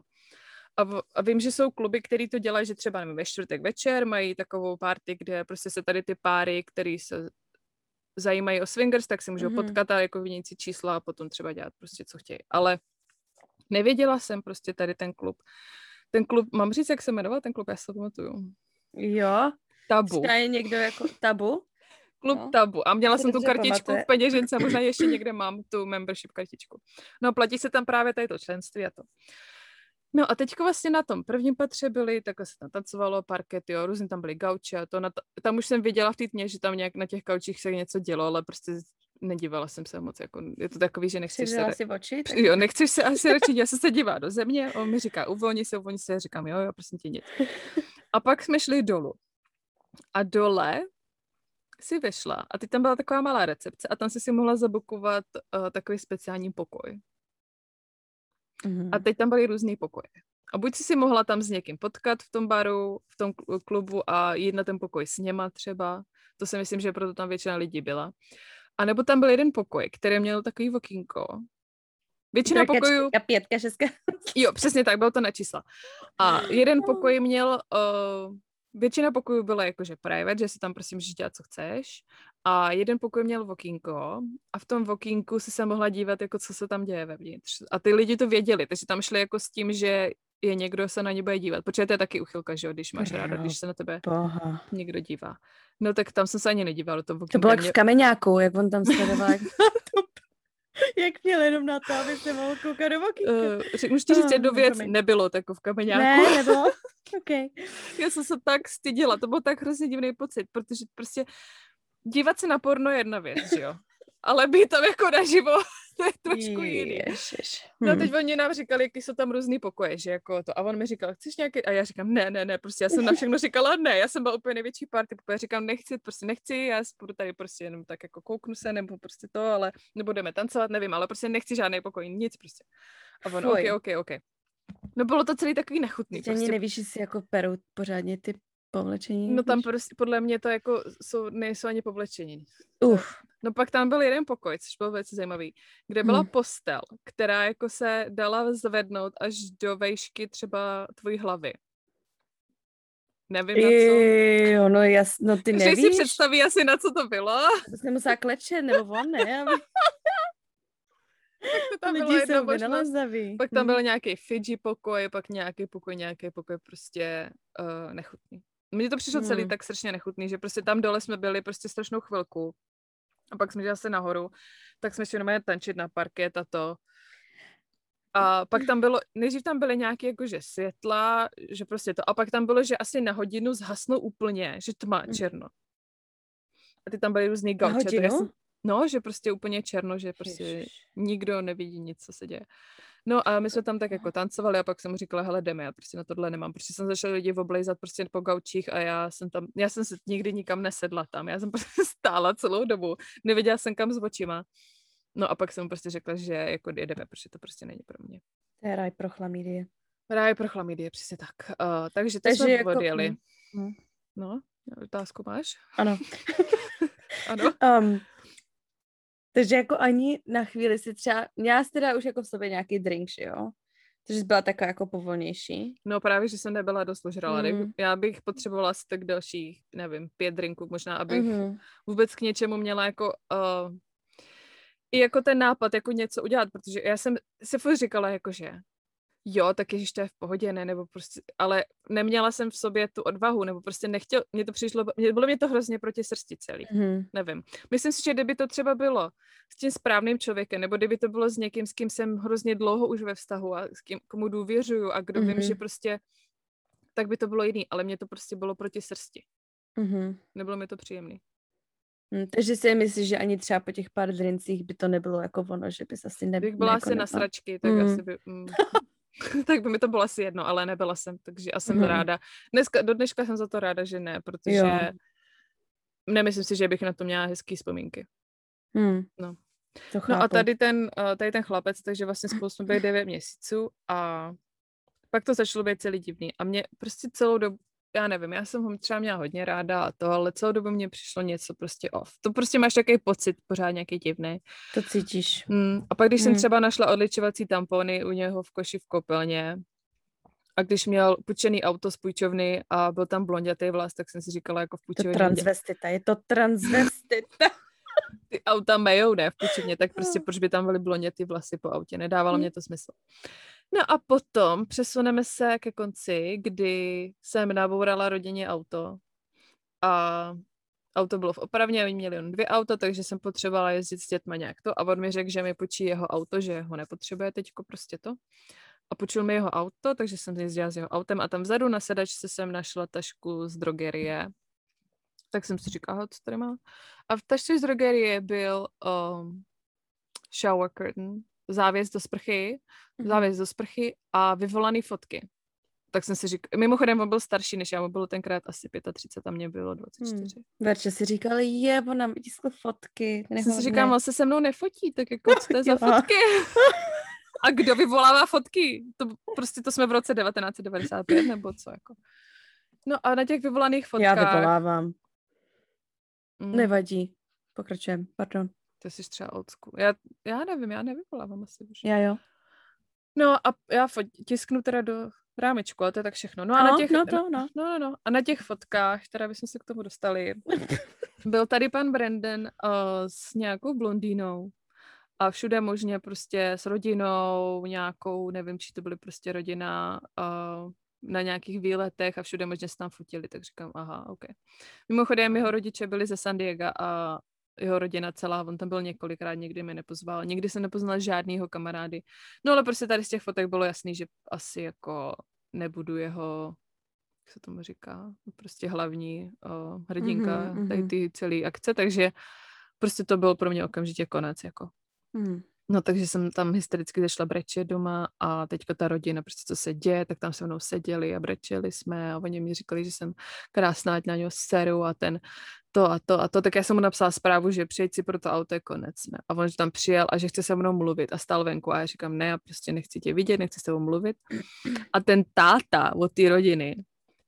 A, v, a vím, že jsou kluby, které to dělají, že třeba nevím, ve čtvrtek večer mají takovou party, kde prostě se tady ty páry, které se zajímají o swingers, tak se můžou mm-hmm. potkat a jako vyměnit si čísla a potom třeba dělat prostě, co chtějí. Ale nevěděla jsem prostě tady ten klub. Ten klub, mám říct, jak se jmenoval ten klub, já se to pamatuju. Jo. Tabu. je někdo jako tabu? Klub no. Tabu. A měla jsem tu kartičku pamatuje. v peněžence, možná ještě někde mám tu membership kartičku. No platí se tam právě tady to členství a to. No a teďko vlastně na tom prvním patře byli, takhle se tam tancovalo, parket, jo, různě tam byly gauče a to, na to, tam už jsem viděla v té tmě, že tam nějak na těch gaučích se něco dělo, ale prostě nedívala jsem se moc, jako, je to takový, že nechceš se... si oči? Tak... Jo, nechceš se asi radši, já se se dívá do země, on mi říká, uvolni se, uvolni se, říkám, jo, jo, prosím tě, nic. A pak jsme šli dolů. A dole si vyšla a teď tam byla taková malá recepce a tam si si mohla zabukovat uh, takový speciální pokoj. Mm-hmm. A teď tam byly různý pokoje. A buď si si mohla tam s někým potkat v tom baru, v tom klubu a jít na ten pokoj s něma třeba. To si myslím, že proto tam většina lidí byla. A nebo tam byl jeden pokoj, který měl takový okýnko. Většina Trojka, pokojů... Pětka, šestka. jo, přesně tak, bylo to na čísla. A jeden pokoj měl... Uh, většina pokojů byla jakože private, že si tam prostě můžeš dělat, co chceš. A jeden pokoj měl vokínko a v tom vokínku si se mohla dívat, jako co se tam děje vevnitř. A ty lidi to věděli, takže tam šli jako s tím, že je někdo se na ně bude dívat, protože to je taky uchylka, že jo, když máš ráda, když se na tebe Boha. někdo dívá. No tak tam jsem se ani nedíval do toho vokínka. To bylo jak mě... v kameňáku, jak on tam sledoval. jak měl jenom na to, aby se mohl koukat do vokínka. Uh, můžu ti říct jednu věc, nebylo to jako v kameňáku. Ne, nebylo? Okay. Já jsem se tak styděla, to byl tak hrozně divný pocit, protože prostě dívat se na porno je jedna věc, že jo? Ale být tam jako naživo, to je trošku jiný. Ježiš. No teď hmm. oni nám říkali, jaký jsou tam různý pokoje, že jako to. A on mi říkal, chceš nějaký? A já říkám, ne, ne, ne, prostě já jsem na všechno říkala ne, já jsem byla úplně největší party, protože říkám, nechci, prostě nechci, já budu tady prostě jenom tak jako kouknu se, nebo prostě to, ale nebudeme tancovat, nevím, ale prostě nechci žádný pokoj, nic prostě. A on, Fuj. ok, ok, ok. No bylo to celý takový nechutný. Prostě. Ani nevíš, jestli jako perou pořádně ty povlečení. No tam prostě, podle mě to jako jsou, nejsou ani povlečení. Uf. No pak tam byl jeden pokoj, což byl velice zajímavý, kde byla hmm. postel, která jako se dala zvednout až do vejšky třeba tvojí hlavy. Nevím na co. Jo, no jasno, no ty nevíš. si představí asi na co to bylo. To jsem musela klečet, nebo on, ne? Aby... tak to tam Lidi jsou Pak tam byl nějaký Fidži pokoj, pak nějaký pokoj, nějaký pokoj prostě uh, nechutný. Mně to přišlo hmm. celý tak strašně nechutný, že prostě tam dole jsme byli prostě strašnou chvilku a pak jsme šli zase nahoru, tak jsme šli jenom tančit na parket a to. A pak tam bylo, nejdřív tam byly nějaké jakože světla, že prostě to, a pak tam bylo, že asi na hodinu zhasnou úplně, že tma, hm. černo. A ty tam byly různý gauče. No, že prostě úplně černo, že prostě Ježiš. nikdo nevidí nic, co se děje. No a my jsme tam tak jako tancovali a pak jsem mu říkala, hele, jdeme, já prostě na tohle nemám. Prostě jsem začala lidi oblejzat prostě po gaučích a já jsem tam, já jsem se nikdy nikam nesedla tam, já jsem prostě stála celou dobu, nevěděla jsem kam s očima. No a pak jsem prostě řekla, že jako jedeme, protože to prostě není pro mě. To je ráj pro chlamídie. Ráj pro chlamídie, přesně tak. Uh, takže to takže jsme jako... odjeli. Hmm. No, otázku máš? Ano. ano. Um, takže jako ani na chvíli si třeba, já si teda už jako v sobě nějaký drink, jo? Takže jsi byla taková jako povolnější. No právě, že jsem nebyla dost ožrala. Mm. Já bych potřebovala asi tak dalších, nevím, pět drinků možná, abych mm. vůbec k něčemu měla jako uh, i jako ten nápad, jako něco udělat, protože já jsem si furt říkala, jako že jo, tak ježiš, to je v pohodě, ne, nebo prostě, ale neměla jsem v sobě tu odvahu, nebo prostě nechtěl, mě to přišlo, mě, bylo mě to hrozně proti srsti celý, mm. nevím. Myslím si, že kdyby to třeba bylo s tím správným člověkem, nebo kdyby to bylo s někým, s kým jsem hrozně dlouho už ve vztahu a s kým, komu důvěřuju a kdo mm. vím, že mhm. prostě, tak by to bylo jiný, ale mě to prostě bylo proti srsti. Mm. Nebylo mi to příjemný. Hmm, takže si myslíš, že ani třeba po těch pár drincích by to nebylo jako ono, že bys asi nebyla. Bych byla asi na sračky, tak mm. asi by... Mm, tak by mi to bylo asi jedno, ale nebyla jsem, takže já jsem hmm. ráda. Dneska, do dneška jsem za to ráda, že ne, protože jo. nemyslím si, že bych na to měla hezký vzpomínky. Hmm. No. To no a tady ten, eh, tady ten chlapec, takže vlastně spolu jsme byli 9 měsíců a pak to začalo být celý divný. A mě prostě celou dobu, já nevím, já jsem ho třeba měla hodně ráda a to, ale celou dobu mě přišlo něco prostě off. To prostě máš takový pocit pořád nějaký divný. To cítíš. Mm, a pak, když mm. jsem třeba našla odličovací tampony u něho v koši v kopelně a když měl půjčený auto z půjčovny a byl tam blondětý vlas, tak jsem si říkala jako v půjčovně. To transvestita, je to transvestita. Ty auta mejou, ne, v půjčovně, tak prostě proč by tam byly blondětý vlasy po autě, nedávalo mm. mě to smysl. No a potom přesuneme se ke konci, kdy jsem nabourala rodině auto a auto bylo v opravně, oni měli jen dvě auta, takže jsem potřebovala jezdit s dětma nějak to a on mi řekl, že mi počí jeho auto, že ho nepotřebuje teďko prostě to. A počul mi jeho auto, takže jsem jezdila s jeho autem a tam vzadu na sedačce jsem našla tašku z drogerie. Tak jsem si říkala, co tady má. A v tašce z drogerie byl um, shower curtain, závěs do sprchy, mm-hmm. závěs do sprchy a vyvolaný fotky. Tak jsem si říkal, mimochodem on byl starší než já, mu bylo tenkrát asi 35 a mě bylo 24. Hmm. Verče si říkal, je, on nám vytiskl fotky. Já jsem si říkal, on se se mnou nefotí, tak jako co to je za fotky? a kdo vyvolává fotky? To prostě to jsme v roce 1995 nebo co jako. No a na těch vyvolaných fotkách... Já vyvolávám. Mm. Nevadí. Pokračujeme, pardon. To jsi třeba old school. Já, já nevím, já nevyvolávám asi už. Já jo. No a já tisknu teda do rámečku, ale to je tak všechno. No a no, na těch, no, to, no. No, no, no. A na těch fotkách, teda bychom se k tomu dostali, byl tady pan Brandon uh, s nějakou blondýnou a všude možně prostě s rodinou, nějakou, nevím, či to byly prostě rodina uh, na nějakých výletech a všude možně se tam fotili, tak říkám, aha, ok. Mimochodem, jeho rodiče byli ze San Diego a jeho rodina celá, on tam byl několikrát, někdy mi nepozval, nikdy jsem nepoznala žádnýho kamarády. No ale prostě tady z těch fotek bylo jasný, že asi jako nebudu jeho, jak se tomu říká, prostě hlavní uh, hrdinka mm-hmm, tady ty celé akce, takže prostě to byl pro mě okamžitě konec, jako. Mm. No takže jsem tam hystericky zašla brečet doma a teďka ta rodina, prostě co se děje, tak tam se mnou seděli a brečeli jsme a oni mi říkali, že jsem krásná, ať na něho seru a ten to a to a to, tak já jsem mu napsala zprávu, že přijeď si pro to auto je konec. Ne? A on tam přijel a že chce se mnou mluvit a stál venku a já říkám, ne, já prostě nechci tě vidět, nechci s tebou mluvit. A ten táta od té rodiny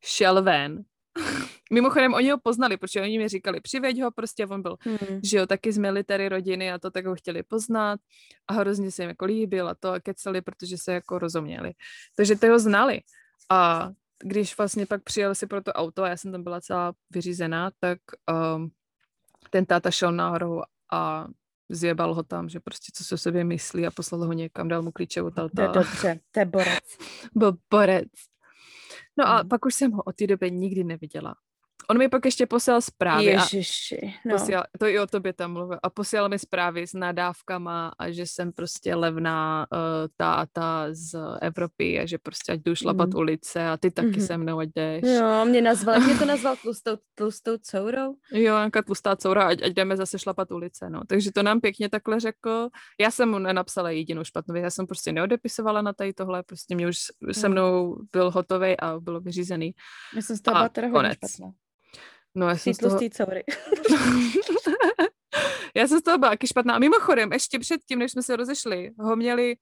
šel ven Mimochodem, oni ho poznali, protože oni mi říkali, přiveď ho, prostě on byl, hmm. že jo, taky z military rodiny a to tak ho chtěli poznat a hrozně se jim jako líbil a to a keceli, protože se jako rozuměli. Takže to ho znali. A když vlastně pak přijel si pro to auto a já jsem tam byla celá vyřízená, tak um, ten táta šel nahoru a zjebal ho tam, že prostě co se o sobě myslí a poslal ho někam, dal mu klíče od auta. To je dobře, to je borec. Byl borec. No a hmm. pak už jsem ho od té doby nikdy neviděla. On mi pak ještě poslal zprávy. Ježiši, no. Posílal, to i o tobě tam mluvil. A posílal mi zprávy s nadávkama a že jsem prostě levná uh, ta a ta z Evropy a že prostě ať jdu šlapat mm. ulice a ty taky mm-hmm. se mnou ať jdeš. Jo, mě nazval, mě to nazval tlustou, tlustou courou. Jo, nějaká tlustá coura, ať, ať jdeme zase šlapat ulice, no. Takže to nám pěkně takhle řekl. Já jsem mu nenapsala jedinou špatnou věc, já jsem prostě neodepisovala na tady tohle, prostě mě už se mnou byl hotový a bylo vyřízený. Já jsem z toho teda hodně špatná. No, já jsem z toho... Coury. já jsem z toho byla taky špatná. A mimochodem, ještě předtím, než jsme se rozešli, ho měli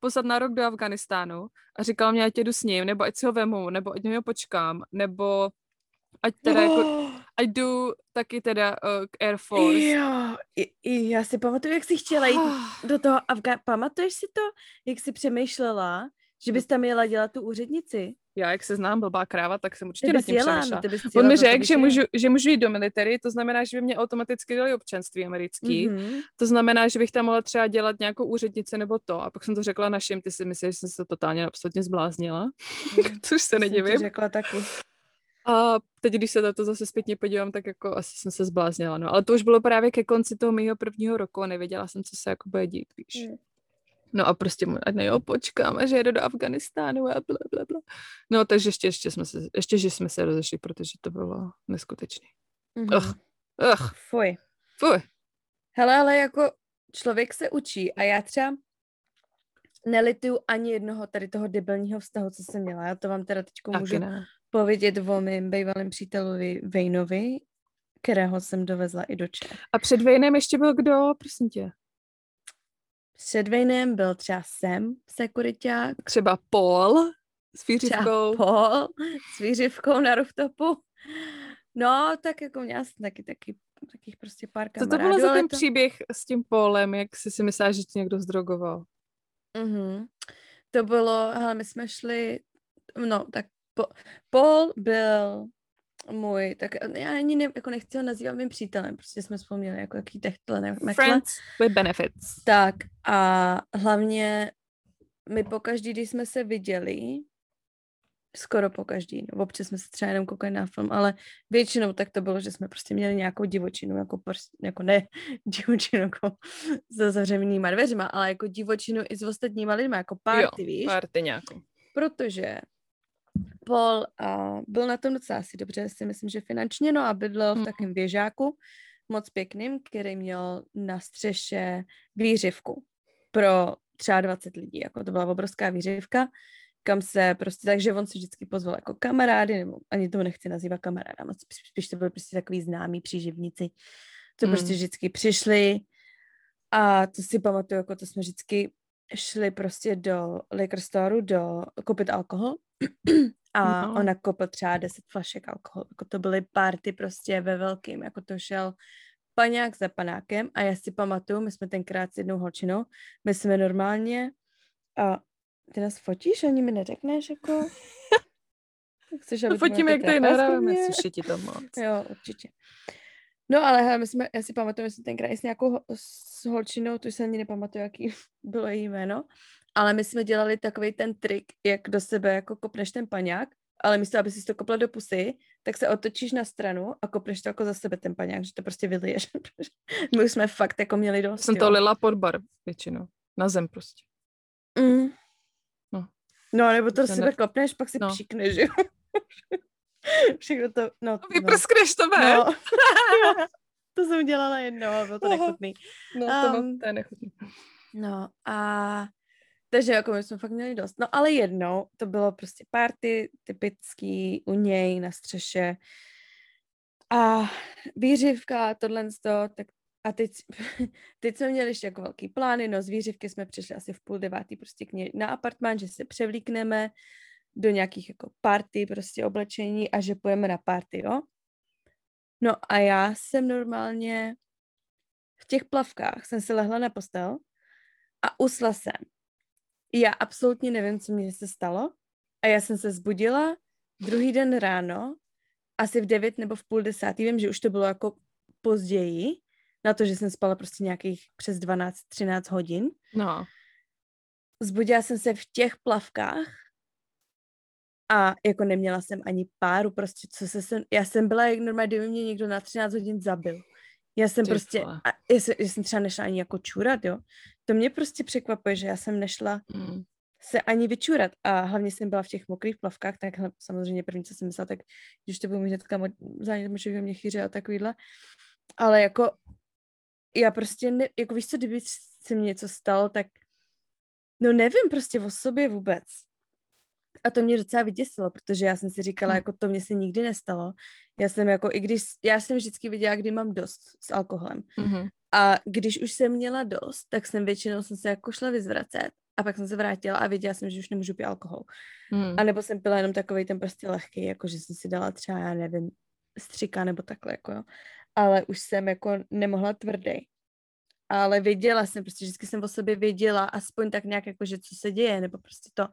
poslat na rok do Afganistánu a říkal mě, ať jdu s ním, nebo ať si ho vemu, nebo ať ho počkám, nebo ať teda oh. jako, ať jdu taky teda uh, k Air Force. Jo, I, i, já si pamatuju, jak jsi chtěla jít oh. do toho Afga... Pamatuješ si to, jak jsi přemýšlela, že bys tam jela dělat tu úřednici? Já, jak se znám, blbá kráva, tak jsem určitě nad tím přemýšlela. No, On mi řekl, že můžu, že můžu jít do military, to znamená, že by mě automaticky dali občanství americký. Mm-hmm. To znamená, že bych tam mohla třeba dělat nějakou úřednici nebo to. A pak jsem to řekla našim, ty si myslíš, že jsem se totálně absolutně zbláznila. Mm. Což se nedivím. Řekla taky. A teď, když se na to zase zpětně podívám, tak jako asi jsem se zbláznila. No. Ale to už bylo právě ke konci toho mého prvního roku a nevěděla jsem, co se jako bude dít, víš. Mm. No a prostě mu, ať jo, počkám, že jedu do Afganistánu a bla, bla, bla. No, takže ještě, ještě, jsme se, ještě, že jsme se rozešli, protože to bylo neskutečné. Mm-hmm. Ugh. Ugh. Fuj. Fuj. Hele, ale jako člověk se učí a já třeba nelituju ani jednoho tady toho debilního vztahu, co jsem měla. Já to vám teda teď můžu ne. povědět o mým bývalým přítelovi Vejnovi, kterého jsem dovezla i do Čech. A před Vejnem ještě byl kdo, prosím tě? Před Vejnem byl třeba Sem, sekuriták. Třeba Paul s výřivkou. Třeba Paul s výřivkou na rooftopu. No, tak jako měla jsem taky, taky takých prostě pár kamarádů. Co to bylo za ten to... příběh s tím Paulem, jak jsi si myslela, že tě někdo zdrogoval? Mm-hmm. To bylo, hele, my jsme šli, no, tak po, Paul byl můj, tak já ani ne, jako nechci ho nazývat mým přítelem, prostě jsme vzpomněli jako jaký techtle, ne, Friends with benefits. Tak a hlavně my pokaždý, když jsme se viděli, skoro po každý, no, občas jsme se třeba jenom koukali na film, ale většinou tak to bylo, že jsme prostě měli nějakou divočinu, jako, jako ne divočinu jako za zavřenýma dveřma, ale jako divočinu i s ostatníma lidmi, jako party, jo, víš? party nějakou. Protože Paul a byl na tom docela asi dobře, si myslím, že finančně, no a bydlel v mm. takovém běžáku, moc pěkným, který měl na střeše výřivku pro třeba 20 lidí, jako to byla obrovská výřivka, kam se prostě, takže on si vždycky pozval jako kamarády, nebo ani to nechci nazývat kamaráda, moc spíš to byly prostě takový známí příživníci, co mm. prostě vždycky přišli a to si pamatuju, jako to jsme vždycky šli prostě do liquor store do koupit alkohol a no. ona koupila třeba 10 flašek alkoholu. Jako to byly party prostě ve velkým, jako to šel paňák za panákem a já si pamatuju, my jsme tenkrát s jednou holčinou, my jsme normálně a ty nás fotíš, ani mi neřekneš, jako... Chceš, aby Fotíme, jak tady nahráváme, suši ti to moc. Jo, určitě. No ale hele, my jsme, já si pamatuju, že jsme tenkrát s nějakou s holčinou, tu se ani nepamatuju, jaký bylo její jméno, ale my jsme dělali takový ten trik, jak do sebe jako kopneš ten paňák, ale místo, aby si to kopla do pusy, tak se otočíš na stranu a kopneš to jako za sebe ten paňák, že to prostě vyliješ. my už jsme fakt jako měli dost. Jsem to lila pod bar většinou. Na zem prostě. Mm. No. no, nebo to do sebe ne... kopneš, pak si no. pšikneš, jo. Všechno to, no. no. Vyprskneš to, ve? No. to jsem dělala jednou bylo to nechutný. No, to, um, to je nechutný. No a takže jako my jsme fakt měli dost. No ale jednou to bylo prostě party typický u něj na střeše a výřivka, tohle to, tak a teď, teď jsme měli ještě jako velký plány, no z výřivky jsme přišli asi v půl devátý prostě k něj na apartmán, že se převlíkneme do nějakých jako party, prostě oblečení a že pojeme na party, jo. No a já jsem normálně v těch plavkách jsem se lehla na postel a usla jsem já absolutně nevím, co mě se stalo. A já jsem se zbudila druhý den ráno, asi v devět nebo v půl desátý, vím, že už to bylo jako později, na to, že jsem spala prostě nějakých přes 12-13 hodin. No. Zbudila jsem se v těch plavkách A jako neměla jsem ani páru, prostě co se jsem, já jsem byla jak normálně, kdyby mě někdo na 13 hodin zabil. Já jsem Ty prostě, a já, jsem, já jsem třeba nešla ani jako čůrat, jo. To mě prostě překvapuje, že já jsem nešla mm. se ani vyčůrat a hlavně jsem byla v těch mokrých plavkách, tak samozřejmě první, co jsem myslela, tak když to budu mít hnedka zánět může mě chýře a takovýhle. Ale jako já prostě, ne, jako víš co, kdyby se mi něco stalo, tak no nevím prostě o sobě vůbec. A to mě docela vyděsilo, protože já jsem si říkala, hmm. jako to mě se nikdy nestalo. Já jsem jako, i když, já jsem vždycky viděla, kdy mám dost s alkoholem. Mm-hmm. A když už jsem měla dost, tak jsem většinou jsem se jako šla vyzvracet a pak jsem se vrátila a věděla jsem, že už nemůžu pít alkohol. Mm. A nebo jsem pila jenom takový ten prostě lehký, jako že jsem si dala třeba, já nevím, střika nebo takhle, jako jo. Ale už jsem jako nemohla tvrdý. Ale věděla jsem, prostě vždycky jsem o sobě věděla, aspoň tak nějak jako, že co se děje, nebo prostě to,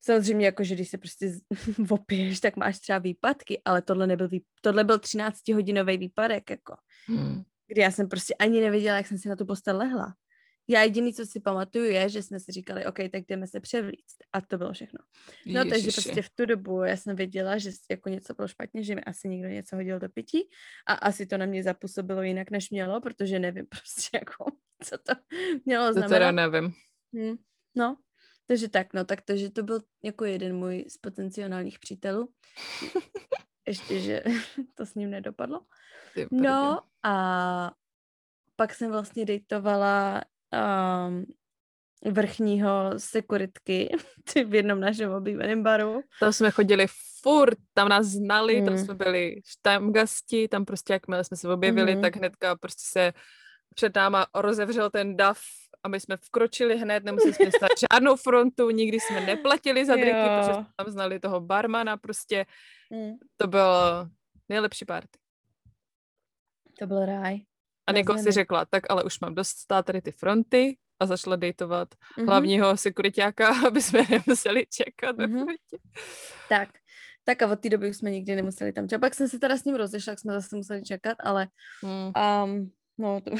Samozřejmě jako, že když se prostě opiješ, tak máš třeba výpadky, ale tohle nebyl, výp- tohle byl 13-hodinový výpadek, jako. Hmm. Kdy já jsem prostě ani nevěděla, jak jsem si na tu postel lehla. Já jediný, co si pamatuju, je, že jsme si říkali, OK, tak jdeme se převlíct. A to bylo všechno. No, Ježiši. takže prostě v tu dobu já jsem věděla, že jako něco bylo špatně, že mi asi někdo něco hodil do pití a asi to na mě zapůsobilo jinak, než mělo, protože nevím prostě jako, co to mělo znamenat. To teda nevím. Hm. No, takže tak, no, tak takže to byl jako jeden můj z potenciálních přítelů. Ještě, že to s ním nedopadlo. No a pak jsem vlastně dejtovala um, vrchního sekuritky v jednom našem oblíbeném baru. Tam jsme chodili furt, tam nás znali, mm. tam jsme byli štamgasti, tam prostě jakmile jsme se objevili, mm. tak hnedka prostě se před náma rozevřel ten dav a my jsme vkročili hned, nemuseli jsme stát žádnou frontu, nikdy jsme neplatili za driky, jo. protože jsme tam znali toho barmana, prostě mm. to bylo nejlepší party. To byl ráj. A Niko si řekla, tak ale už mám dost stát tady ty fronty a zašla dejtovat mm-hmm. hlavního sekuritáka, aby jsme nemuseli čekat mm-hmm. Tak, tak a od té doby už jsme nikdy nemuseli tam čekat. Pak jsem se teda s ním rozešla, jsme zase museli čekat, ale mm. um, no to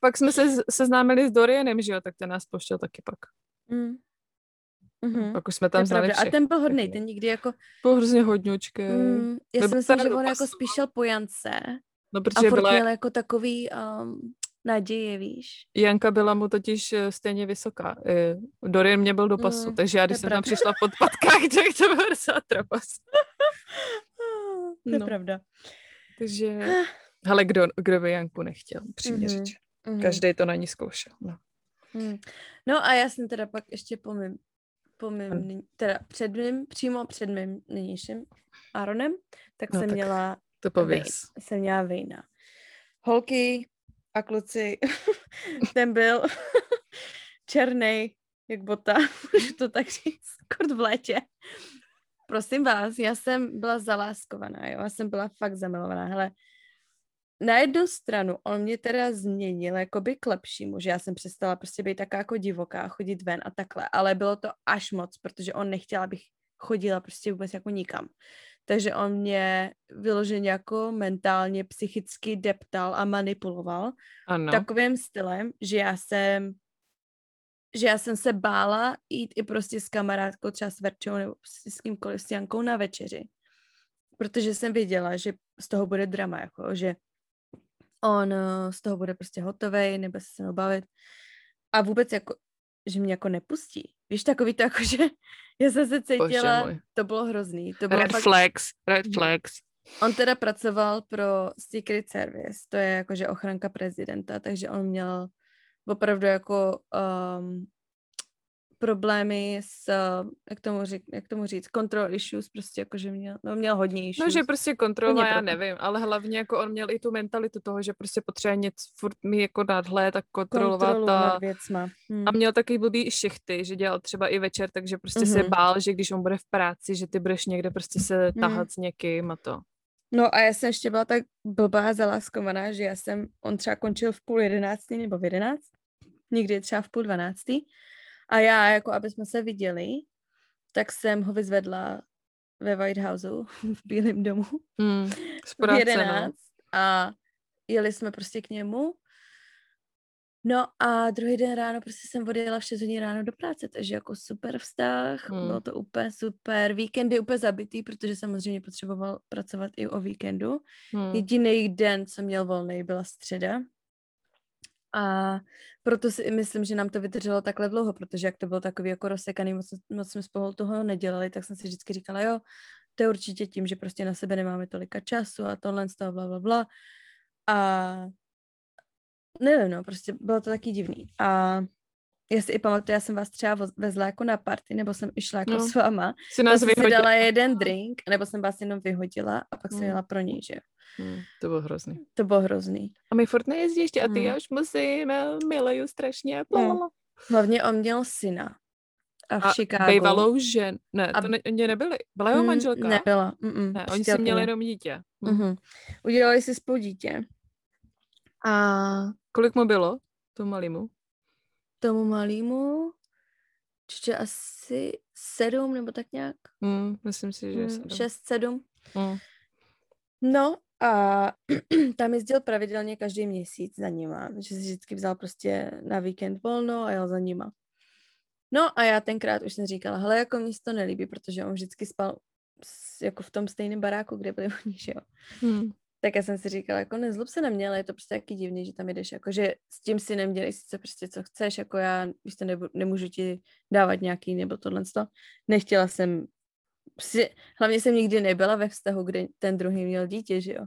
Pak jsme se seznámili s Dorianem, že jo, tak ten nás poštěl taky pak. Mm. Mm-hmm. Pak už jsme tam znali A ten byl hodný, ten nikdy jako... Byl hrozně hodňučký. Mm, já si myslím, že on jako spíš šel po Jance. No, protože a byla... měl jako takový um, naděje, víš. Janka byla mu totiž eh, stejně vysoká. Eh, Dorian mě byl do pasu, mm, takže já, když jsem pravda. tam přišla pod patkách, tak to byl docela trapas. to je no. pravda. Takže, ale kdo, kdo by Janku nechtěl, přímě mm-hmm. řečeno. Mm. Každý to na ní zkoušel. No. Mm. no a já jsem teda pak ještě po mým, po mým teda před mým, přímo před mým nynějším Aaronem, tak no, jsem tak měla to pověz. jsem měla Vejna. Holky a kluci, ten byl černý jak bota, můžu to tak říct, kort v létě. Prosím vás, já jsem byla zaláskovaná, jo, já jsem byla fakt zamilovaná, hele, na jednu stranu on mě teda změnil jakoby k lepšímu, že já jsem přestala prostě být taká jako divoká, chodit ven a takhle, ale bylo to až moc, protože on nechtěl, abych chodila prostě vůbec jako nikam. Takže on mě vyloženě jako mentálně, psychicky deptal a manipuloval ano. takovým stylem, že já jsem že já jsem se bála jít i prostě s kamarádkou, třeba s Verčou nebo s kýmkoliv, s Jankou na večeři. Protože jsem věděla, že z toho bude drama, jako, že on eh, z toho bude prostě hotový, nebo se se bavit. A vůbec jako, že mě jako nepustí. Víš, takový to jako, že já jsem se cítila, to bylo hrozný. To bylo red fakt... flags, red flags. On teda pracoval pro Secret Service, to je jakože ochranka prezidenta, takže on měl opravdu jako um, problémy s, jak tomu, říct, jak tomu říct, control issues, prostě jako, že měl, no, měl hodně issues. No, že prostě kontrola, já nevím, ale hlavně jako on měl i tu mentalitu toho, že prostě potřebuje něco furt mi jako nadhled a kontrolovat a, věcma. Hmm. a měl takový blbý šichty, že dělal třeba i večer, takže prostě mm-hmm. se mhm. bál, že když on bude v práci, že ty budeš někde prostě se tahat mm. s někým a to. No a já jsem ještě byla tak blbá zaláskovaná, že já jsem, on třeba končil v půl jedenáctý nebo v jedenáct, někdy třeba v půl dvanáctý a já, jako aby jsme se viděli, tak jsem ho vyzvedla ve White Houseu v Bílém domu mm, v 11 no. a jeli jsme prostě k němu No a druhý den ráno prostě jsem odjela v 6 hodin ráno do práce, takže jako super vztah, Hmm. bylo to úplně super. Víkendy úplně zabitý, protože samozřejmě potřeboval pracovat i o víkendu. Hmm. Jediný den, co měl volný, byla středa. A proto si myslím, že nám to vydrželo takhle dlouho, protože jak to bylo takový jako rozsekaný, moc, moc jsme spolu toho nedělali, tak jsem si vždycky říkala, jo, to je určitě tím, že prostě na sebe nemáme tolika času a tohle z toho bla, bla, bla. A nevím, no, prostě bylo to taky divný. A já si i pamatuju, já jsem vás třeba vezla jako na party, nebo jsem išla jako No. s váma. Si Já nás jsem si vyhodila. dala jeden drink, nebo jsem vás jenom vyhodila a pak jsem Hmm. jela pro něj, že jo. Hmm. To bylo hrozný. To bylo hrozný. A my furt nejezdí ještě a ty Hmm. já už musím, já miluju strašně. Blablabla. Hlavně on měl syna. A v A Chicagu. Bývalou žen. Ne, A- to ne, oni nebyli. Byla jeho Mm, manželka? Nebyla. Mm-mm, Ne, oni si měli jenom dítě. Hm. Mhm. Udělali si spolu dítě. A Kolik mu bylo? To malýmu? tomu malýmu ještě asi sedm nebo tak nějak. Hmm, myslím si, že Mm, sedm. šest, sedm. Hmm. No a tam jezdil pravidelně každý měsíc za nima, že si vždycky vzal prostě na víkend volno a jel za nima. No a já tenkrát už jsem říkala, hele, jako se to nelíbí, protože on vždycky spal jako v tom stejném baráku, kde byli oni, že jo. Hmm. Tak já jsem si říkala, jako nezlob se na mě, ale je to prostě taky divný, že tam jdeš, jako že s tím si neměli sice prostě co chceš, jako já, víš to, nebu, nemůžu ti dávat nějaký nebo tohle to. Nechtěla jsem, si, hlavně jsem nikdy nebyla ve vztahu, kde ten druhý měl dítě, že jo.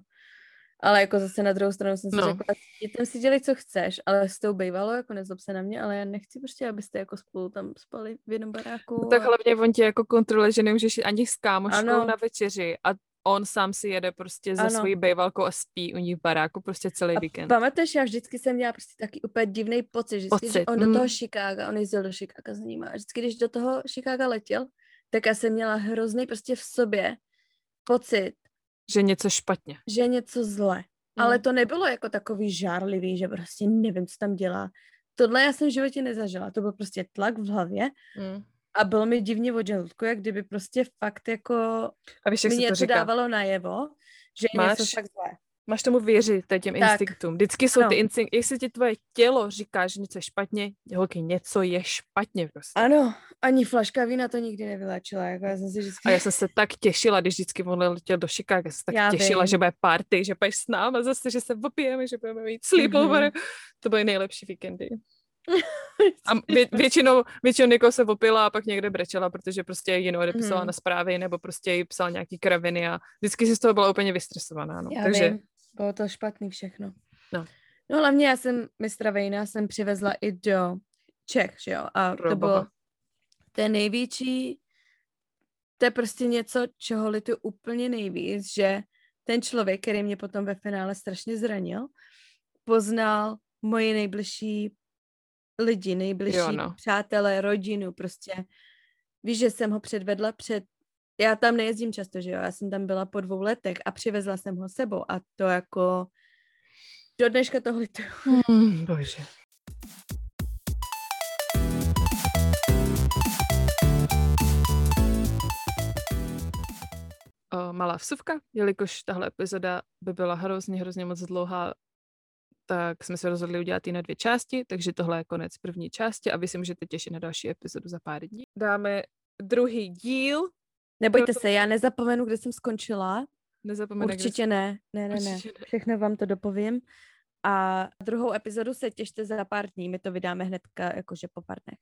Ale jako zase na druhou stranu jsem si No. řekla, tam si dělej, co chceš, ale s tou bývalo, jako nezlob se na mě, ale já nechci prostě, abyste jako spolu tam spali v jednom baráku. No tak hlavně on tě jako kontroluje, že nemůžeš ani s kámoškou Ano. na večeři a on sám si jede prostě za svojí bejvalkou a spí u ní v baráku prostě celý A víkend. pamatuješ, já vždycky jsem měla prostě taky úplně divný pocit, že Pocit, on do toho mm. Chicaga, on jezdil do Chicaga za ním a vždycky, když do toho Chicaga letěl, tak já jsem měla hrozný prostě v sobě pocit, Že něco špatně. že něco zle. Ale Mm. to nebylo jako takový žárlivý, že prostě nevím, co tam dělá. Tohle já jsem v životě nezažila. To byl prostě tlak v hlavě Hmm. a bylo mi divně od žaludku, jak kdyby prostě fakt jako A víš, jak se to něco říká? dávalo najevo, že je Máš- něco fakt zlé. Máš tomu věřit, těm Tak. instinktům. Vždycky jsou No. ty instinkty, jestli ti tvoje tělo říká, že něco je špatně, holky, něco je špatně prostě. Ano, ani flaška vína to nikdy nevyléčila. Jako já jsem si vždycky... A já jsem se tak těšila, když vždycky on letěl do Chicaga, jsem se tak Já těšila, vím. že bude party, že budeš s náma zase, že se opijeme, že budeme mít sleepover. Mhm. To byly nejlepší víkendy. A vě, většinou, většinou někoho se opila a pak někde brečela, protože prostě jinou odepisala Mhm. na zprávy nebo prostě jí psal nějaký kraviny a vždycky si z toho byla úplně vystresovaná. No. Já Takže vím, bylo to špatný všechno. No. No hlavně já jsem mistra Vejna jsem přivezla i do Čech, že jo? A to Proboha. bylo ten největší, to je prostě něco, čeho litu úplně nejvíc, že ten člověk, který mě potom ve finále strašně zranil, poznal moje nejbližší lidi, nejbližší Jo, no. přátelé, rodinu, prostě. Víš, že jsem ho předvedla před já tam nejezdím často, že jo, já jsem tam byla po dvou letech a přivezla jsem ho sebou a to jako do dneška to lituju. Hmm, bože. O, malá vsuvka, jelikož tahle epizoda by byla hrozně, hrozně moc dlouhá, tak jsme se rozhodli udělat ji na dvě části, takže tohle je konec první části a vy si můžete těšit na další epizodu za pár dní. Dáme druhý díl, Nebojte se, já nezapomenu, kde jsem skončila. nezapomeňte, kde Určitě ne, ne, ne, ne. Ne. Všechno vám to dopovím. A druhou epizodu se těšte za pár dní, my to vydáme hnedka jakože po pár dnech.